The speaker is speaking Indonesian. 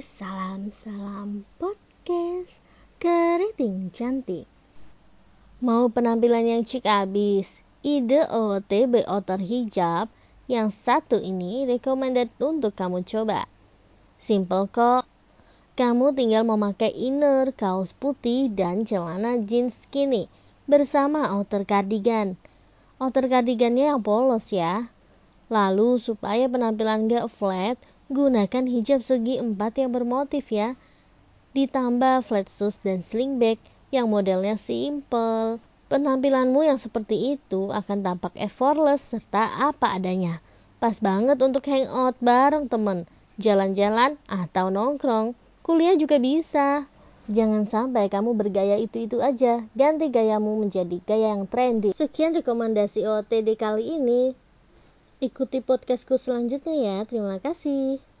salam-salam podcast keriting cantik. Mau penampilan yang cik abis? Ide OOTB outer hijab yang satu ini recommended untuk kamu coba. Simple kok. Kamu tinggal memakai inner, kaos putih, dan celana jeans skinny bersama outer cardigan. Outer cardigannya yang polos ya. Lalu supaya penampilan gak flat, gunakan hijab segi empat yang bermotif ya. Ditambah flat shoes dan sling bag yang modelnya simple. Penampilanmu yang seperti itu akan tampak effortless serta apa adanya. Pas banget untuk hangout bareng temen, jalan-jalan atau nongkrong. Kuliah juga bisa. Jangan sampai kamu bergaya itu-itu aja. Ganti gayamu menjadi gaya yang trendy. Sekian rekomendasi OTD kali ini. Ikuti podcastku selanjutnya ya. Terima kasih.